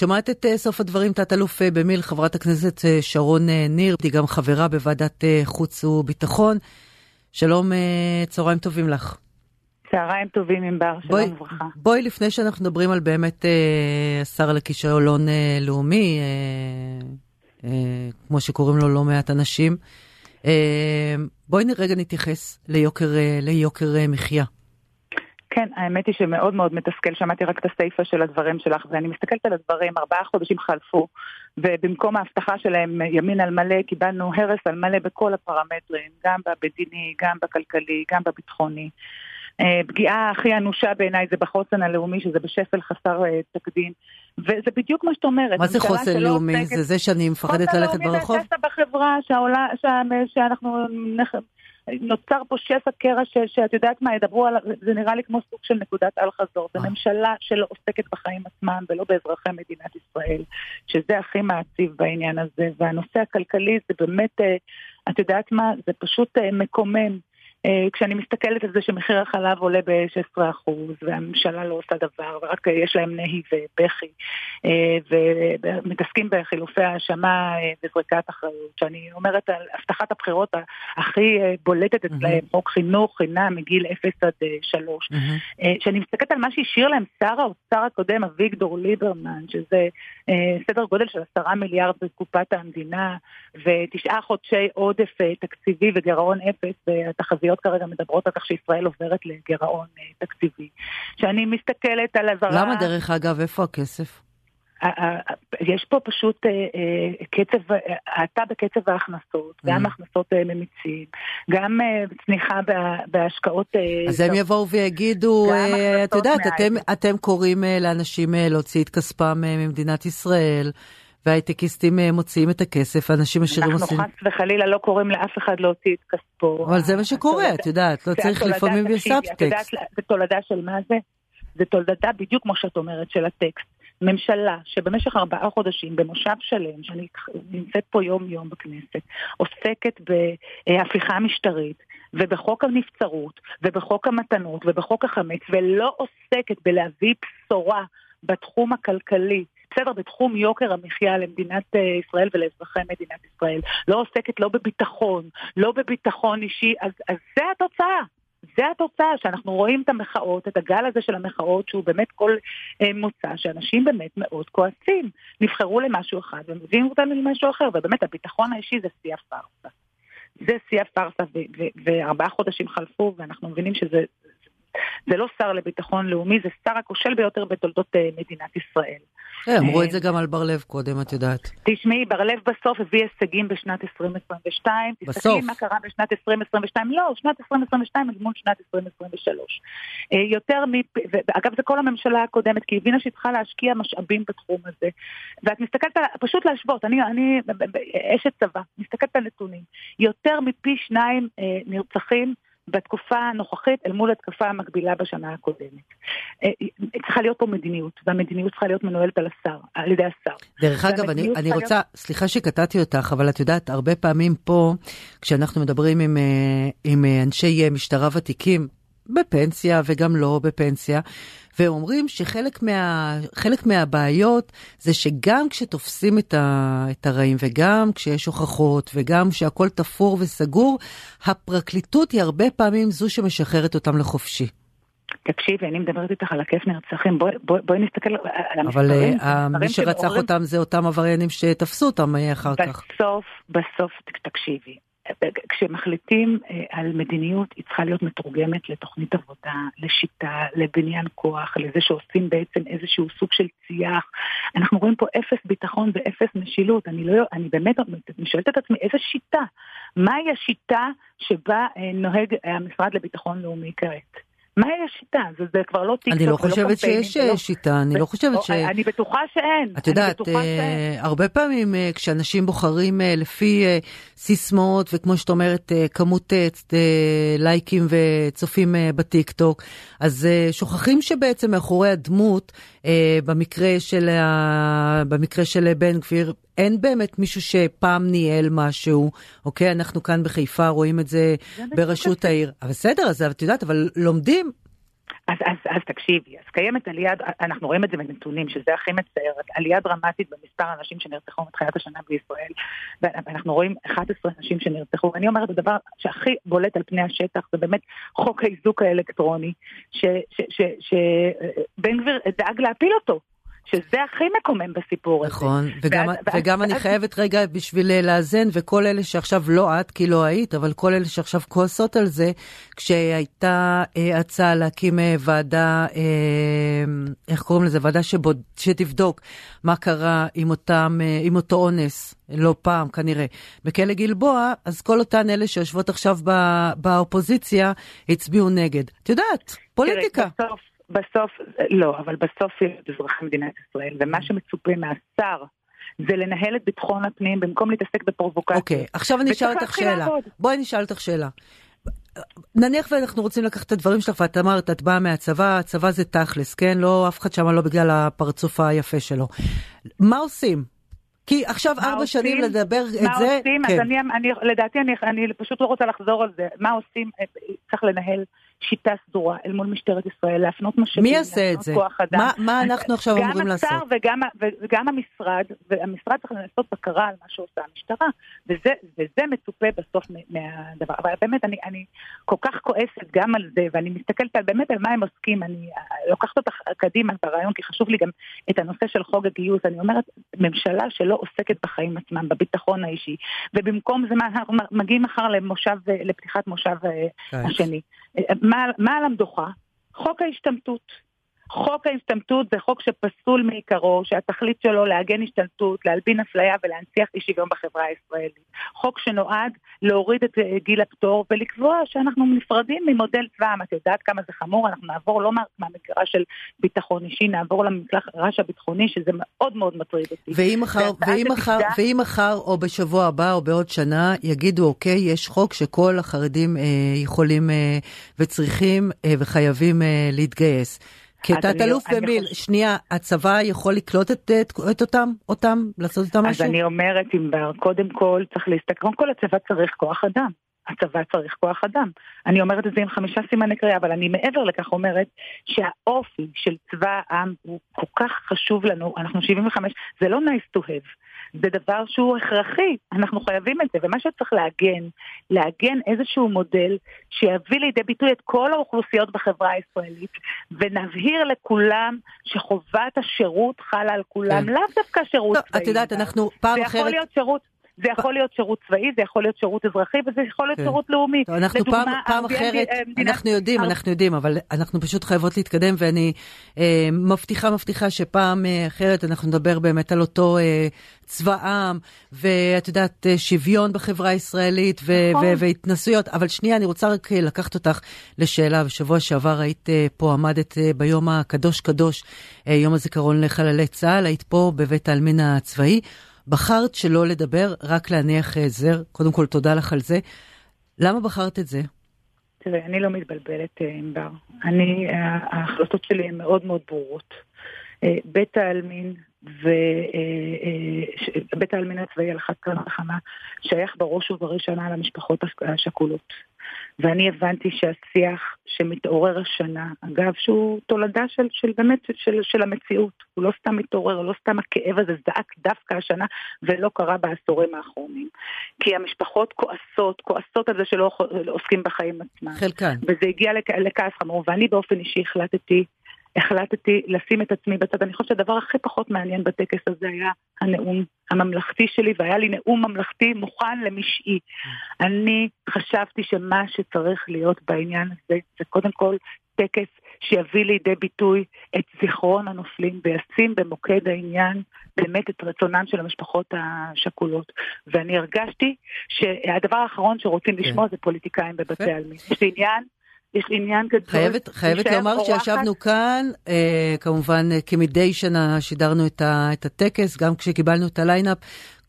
שומעת את סוף הדברים, תת-אלוף במיל, חברת הכנסת שרון ניר, היא גם חברה בוועדת חוץ וביטחון. שלום, צהריים טובים לך. צהריים טובים, ענבר, שלום וברכה. בואי, לפני שאנחנו מדברים על באמת אה, השר לכישלון אה, לאומי, אה, אה, כמו שקוראים לו לא מעט אנשים, אה, בואי רגע נתייחס ליוקר, אה, ליוקר אה, מחיה. כן, האמת היא שמאוד מאוד מתסכל, שמעתי רק את הסיפה של הדברים שלך, ואני מסתכלת על הדברים, ארבעה חודשים חלפו, ובמקום ההבטחה שלהם ימין על מלא, קיבלנו הרס על מלא בכל הפרמטרים, גם במדיני, גם בכלכלי, גם בביטחוני. אה, פגיעה הכי אנושה בעיניי זה בחוסן הלאומי, שזה בשפל חסר אה, תקדים. וזה בדיוק מה שאת אומרת. מה זה חוסן לאומי? זה זה שאני מפחדת ללכת ברחוב? חוסן לאומי זה בחברה, שהעולה, שה, שאנחנו... נוצר פה שפע קרע שאת יודעת מה, ידברו על... זה נראה לי כמו סוג של נקודת אל-חזור. זו אה. ממשלה שלא עוסקת בחיים עצמם ולא באזרחי מדינת ישראל, שזה הכי מעציב בעניין הזה. והנושא הכלכלי זה באמת, את יודעת מה, זה פשוט מקומם. אה, כשאני מסתכלת על זה שמחיר החלב עולה ב-16% והממשלה לא עושה דבר ורק יש להם נהי ובכי אה, ומתעסקים בחילופי האשמה אה, וזריקת אחריות, שאני אומרת על הבטחת הבחירות הכי בולטת אצלהם, חוק חינוך חינם מגיל 0 עד 3, כשאני מסתכלת על מה שהשאיר להם שר האוצר הקודם אביגדור ליברמן, שזה סדר גודל של 10 מיליארד בקופת המדינה ותשעה חודשי עודף תקציבי וגירעון אפס והתחזיות התחזיות כרגע מדברות על כך שישראל עוברת לגירעון אה, תקציבי. כשאני מסתכלת על אזהרה... למה דרך אגב, איפה הכסף? יש פה פשוט אה, אה, קצב, האטה בקצב ההכנסות, mm. גם הכנסות ממיצים, גם צניחה בהשקעות. אז הם יבואו ויגידו, את יודעת, אתם, אתם קוראים לאנשים להוציא את כספם ממדינת ישראל. והייטקיסטים אה, מוציאים את הכסף, אנשים עשירים עושים... אנחנו חס וחלילה לא קוראים לאף אחד להוציא את כספו. אבל זה מה שקורה, את יודעת, לא צריך לפעמים בסאבטקסט. זה תולדה של מה זה? זה תולדה בדיוק כמו שאת אומרת, של הטקסט. ממשלה שבמשך ארבעה חודשים במושב שלם, שאני נמצאת פה יום יום בכנסת, עוסקת בהפיכה משטרית ובחוק הנבצרות ובחוק המתנות ובחוק החמץ ולא עוסקת בלהביא בשורה בתחום הכלכלי בסדר, בתחום יוקר המחיה למדינת אה, ישראל ולאזרחי מדינת ישראל. לא עוסקת לא בביטחון, לא בביטחון אישי, אז, אז זה התוצאה. זה התוצאה, שאנחנו רואים את המחאות, את הגל הזה של המחאות, שהוא באמת כל אה, מוצא, שאנשים באמת מאוד כועסים. נבחרו למשהו אחד ומביאים אותנו למשהו אחר, ובאמת הביטחון האישי זה שיא הפארסה. זה שיא הפארסה, וארבעה חודשים חלפו, ואנחנו מבינים שזה זה לא שר לביטחון לאומי, זה שר הכושל ביותר בתולדות אה, מדינת ישראל. כן, אמרו את זה גם על בר לב קודם, את יודעת. תשמעי, בר לב בסוף הביא הישגים בשנת 2022. בסוף. תסתכלי מה קרה בשנת 2022. לא, שנת 2022 אל מול שנת 2023. אה, יותר מ... ואגב, זה כל הממשלה הקודמת, כי היא הבינה שהיא צריכה להשקיע משאבים בתחום הזה. ואת מסתכלת על... פשוט להשוות, אני, אני אשת צבא, מסתכלת על נתונים. יותר מפי שניים אה, נרצחים. בתקופה הנוכחית אל מול התקופה המקבילה בשנה הקודמת. אה, צריכה להיות פה מדיניות, והמדיניות צריכה להיות מנוהלת על השר, על ידי השר. דרך אגב, אני, אני רוצה, להיות... סליחה שקטעתי אותך, אבל את יודעת, הרבה פעמים פה, כשאנחנו מדברים עם, אה, עם אה, אנשי משטרה ותיקים, בפנסיה וגם לא בפנסיה, והם אומרים שחלק מה, מהבעיות זה שגם כשתופסים את, ה, את הרעים וגם כשיש הוכחות וגם כשהכול תפור וסגור, הפרקליטות היא הרבה פעמים זו שמשחררת אותם לחופשי. תקשיבי, אני מדברת איתך על הכיף נרצחים, בואי בוא, בוא נסתכל על המספרים. אבל uh, מי שרצח אותם זה אותם עבריינים שתפסו אותם אה, אחר בסוף, כך. בסוף, בסוף, תקשיבי, כשמחליטים אה, על מדיניות, היא צריכה להיות מתורגמת לתוכנית עבודה, לשיטה, לבניין כוח, לזה שעושים בעצם איזשהו סוג של צי"ח. אנחנו רואים פה אפס ביטחון ואפס משילות. אני, לא, אני באמת שואלת את עצמי, איזה שיטה? מהי השיטה שבה אה, נוהג המשרד לביטחון לאומי כעת? מהי השיטה? זה, זה כבר לא טיקטוק אני לא חושבת שיש ולא... שיטה, אני לא חושבת לא, ש... אני בטוחה שאין. את יודעת, אה, הרבה פעמים אה, כשאנשים בוחרים אה, לפי אה, סיסמאות, וכמו שאת אומרת, אה, כמות אה, אה, לייקים וצופים אה, בטיקטוק, אז אה, שוכחים שבעצם מאחורי הדמות, אה, במקרה, של, אה, במקרה של בן גביר, אין באמת מישהו שפעם ניהל משהו, אוקיי? אנחנו כאן בחיפה רואים את זה, זה בראשות העיר. אבל בסדר, אז את יודעת, אבל לומדים. אז, אז, אז תקשיבי, אז קיימת עלייה, אנחנו רואים את זה בנתונים, שזה הכי מצער, עלייה דרמטית במספר האנשים שנרצחו מתחילת השנה בישראל, ואנחנו רואים 11 נשים שנרצחו, ואני אומרת, הדבר שהכי בולט על פני השטח זה באמת חוק האיזוק האלקטרוני, שבן גביר דאג להפיל אותו. שזה הכי מקומם בסיפור הזה. נכון, וגם, ואז, וגם ואז, אני חייבת רגע בשביל אה, לאזן, וכל אלה שעכשיו לא את, כי לא היית, אבל כל אלה שעכשיו כועסות על זה, כשהייתה אה, הצעה להקים אה, ועדה, אה, איך קוראים לזה? ועדה שבוד, שתבדוק מה קרה עם, אותם, אה, עם אותו אונס, לא פעם כנראה, בכלא גלבוע, אז כל אותן אלה שיושבות עכשיו בא, באופוזיציה הצביעו נגד. את יודעת, פוליטיקה. תראי, בסוף... בסוף, לא, אבל בסוף יש אזרחי מדינת ישראל, ומה שמצופה מהשר זה לנהל את ביטחון הפנים במקום להתעסק בפרובוקציה. אוקיי, okay, עכשיו אני אשאל אותך שאלה. בואי נשאל אותך שאלה. נניח ואנחנו רוצים לקחת את הדברים שלך ואת אמרת, את באה מהצבא, הצבא זה תכלס, כן? לא, אף אחד שם לא בגלל הפרצוף היפה שלו. מה עושים? כי עכשיו ארבע שנים לדבר את זה, מה עושים? כן. אז אני, אני, לדעתי אני, אני פשוט לא רוצה לחזור על זה. מה עושים? צריך לנהל שיטה סדורה אל מול משטרת ישראל, להפנות משאבים, מי יעשה את זה? מה, מה אנחנו עכשיו אמורים לעשות? גם השר וגם, וגם המשרד, והמשרד צריך לעשות בקרה על מה שעושה המשטרה, וזה, וזה מצופה בסוף מהדבר. אבל באמת, אני, אני כל כך כועסת גם על זה, ואני מסתכלת על באמת על מה הם עוסקים, אני לוקחת אותך קדימה ברעיון, כי חשוב לי גם את הנושא של חוק הגיוס. אני אומרת, ממשלה שלא עוסקת בחיים עצמם, בביטחון האישי, ובמקום זה, אנחנו מגיעים מחר למושב, לפתיחת מושב אה, השני. מה, מה על המדוכה? חוק ההשתמטות. חוק ההשתמטות זה חוק שפסול מעיקרו, שהתכלית שלו להגן השתמטות, להלבין אפליה ולהנציח אי שוויון בחברה הישראלית. חוק שנועד להוריד את אה, גיל הפטור ולקבוע שאנחנו נפרדים ממודל צבא העם. את יודעת כמה זה חמור? אנחנו נעבור לא מהמגרש של ביטחון אישי, נעבור למגרש הביטחוני, שזה מאוד מאוד מטריד אותי. ואם מחר, ואם מחר, ואם מחר או בשבוע הבא או בעוד שנה יגידו, אוקיי, יש חוק שכל החרדים אה, יכולים אה, וצריכים אה, וחייבים אה, להתגייס. כתת-אלוף במיל, חושב... שנייה, הצבא יכול לקלוט את, את, את אותם, אותם, לעשות איתם משהו? אז אני אומרת, ענבר, קודם כל צריך להסתכל, קודם כל הצבא צריך כוח אדם. הצבא צריך כוח אדם. אני אומרת את זה עם חמישה סימני קריאה, אבל אני מעבר לכך אומרת שהאופי של צבא העם הוא כל כך חשוב לנו, אנחנו 75, זה לא nice to have. זה דבר שהוא הכרחי, אנחנו חייבים את זה, ומה שצריך לעגן, לעגן איזשהו מודל שיביא לידי ביטוי את כל האוכלוסיות בחברה הישראלית, ונבהיר לכולם שחובת השירות חלה על כולם, כן. לאו דווקא שירות צבאי. את יודעת, אנחנו פעם אחרת... זה יכול להיות שירות... זה יכול להיות שירות צבאי, זה יכול להיות שירות אזרחי, וזה יכול להיות כן. שירות לאומי. אנחנו לדוגמה, פעם, פעם אחרת, מדינת... אנחנו יודעים, אנחנו יודעים, אבל אנחנו פשוט חייבות להתקדם, ואני אה, מבטיחה, מבטיחה שפעם אה, אחרת אנחנו נדבר באמת על אותו אה, צבא עם, ואת יודעת, אה, שוויון בחברה הישראלית, ו- נכון. ו- והתנסויות. אבל שנייה, אני רוצה רק אה, לקחת אותך לשאלה. בשבוע שעבר היית אה, פה, עמדת ביום הקדוש קדוש, יום הזיכרון לחללי צה"ל, היית פה בבית העלמין הצבאי. בחרת שלא לדבר, רק להניח זר. קודם כל, תודה לך על זה. למה בחרת את זה? תראה, אני לא מתבלבלת, ענבר. אני, ההחלטות שלי הן מאוד מאוד ברורות. בית העלמין ובית העלמין הצבאי על אחת כמה וכמה שייך בראש ובראשונה למשפחות השכולות. ואני הבנתי שהשיח שמתעורר השנה, אגב, שהוא תולדה של, של באמת, של, של המציאות, הוא לא סתם מתעורר, לא סתם הכאב הזה זעק דווקא השנה, ולא קרה בעשורים האחרונים. כי המשפחות כועסות, כועסות על זה שלא עוסקים בחיים עצמם. חלקן. וזה הגיע לכעס חמור, ואני באופן אישי החלטתי החלטתי לשים את עצמי בצד. אני חושבת שהדבר הכי פחות מעניין בטקס הזה היה הנאום הממלכתי שלי, והיה לי נאום ממלכתי מוכן למשעי. אני חשבתי שמה שצריך להיות בעניין הזה זה קודם כל טקס שיביא לידי ביטוי את זיכרון הנופלים וישים במוקד העניין באמת את רצונן של המשפחות השכולות. ואני הרגשתי שהדבר האחרון שרוצים כן. לשמוע זה פוליטיקאים בבתי עלמין. יש לי עניין יש עניין גדול. חייבת, חייבת לומר אורחת. שישבנו כאן, אה, כמובן אה, כמדי שנה שידרנו את, ה, את הטקס, גם כשקיבלנו את הליינאפ,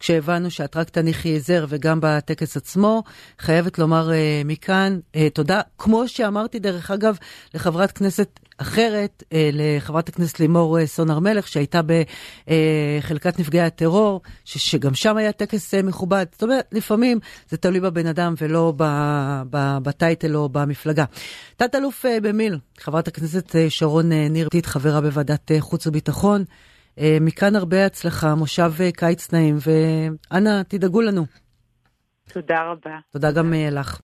כשהבנו שאת רק תניחי זר וגם בטקס עצמו. חייבת לומר אה, מכאן אה, תודה. כמו שאמרתי, דרך אגב, לחברת כנסת אחרת אה, לחברת הכנסת לימור אה, סון הר מלך, שהייתה בחלקת נפגעי הטרור, ש, שגם שם היה טקס אה, מכובד. זאת אומרת, לפעמים זה תלוי בבן אדם ולא ב, ב, בטייטל או במפלגה. תת-אלוף אה, במיל, חברת הכנסת אה, שרון אה, ניר, חברה בוועדת אה, חוץ וביטחון. אה, מכאן הרבה הצלחה, מושב אה, קיץ נעים, ואנא, תדאגו לנו. תודה רבה. תודה גם אה, לך.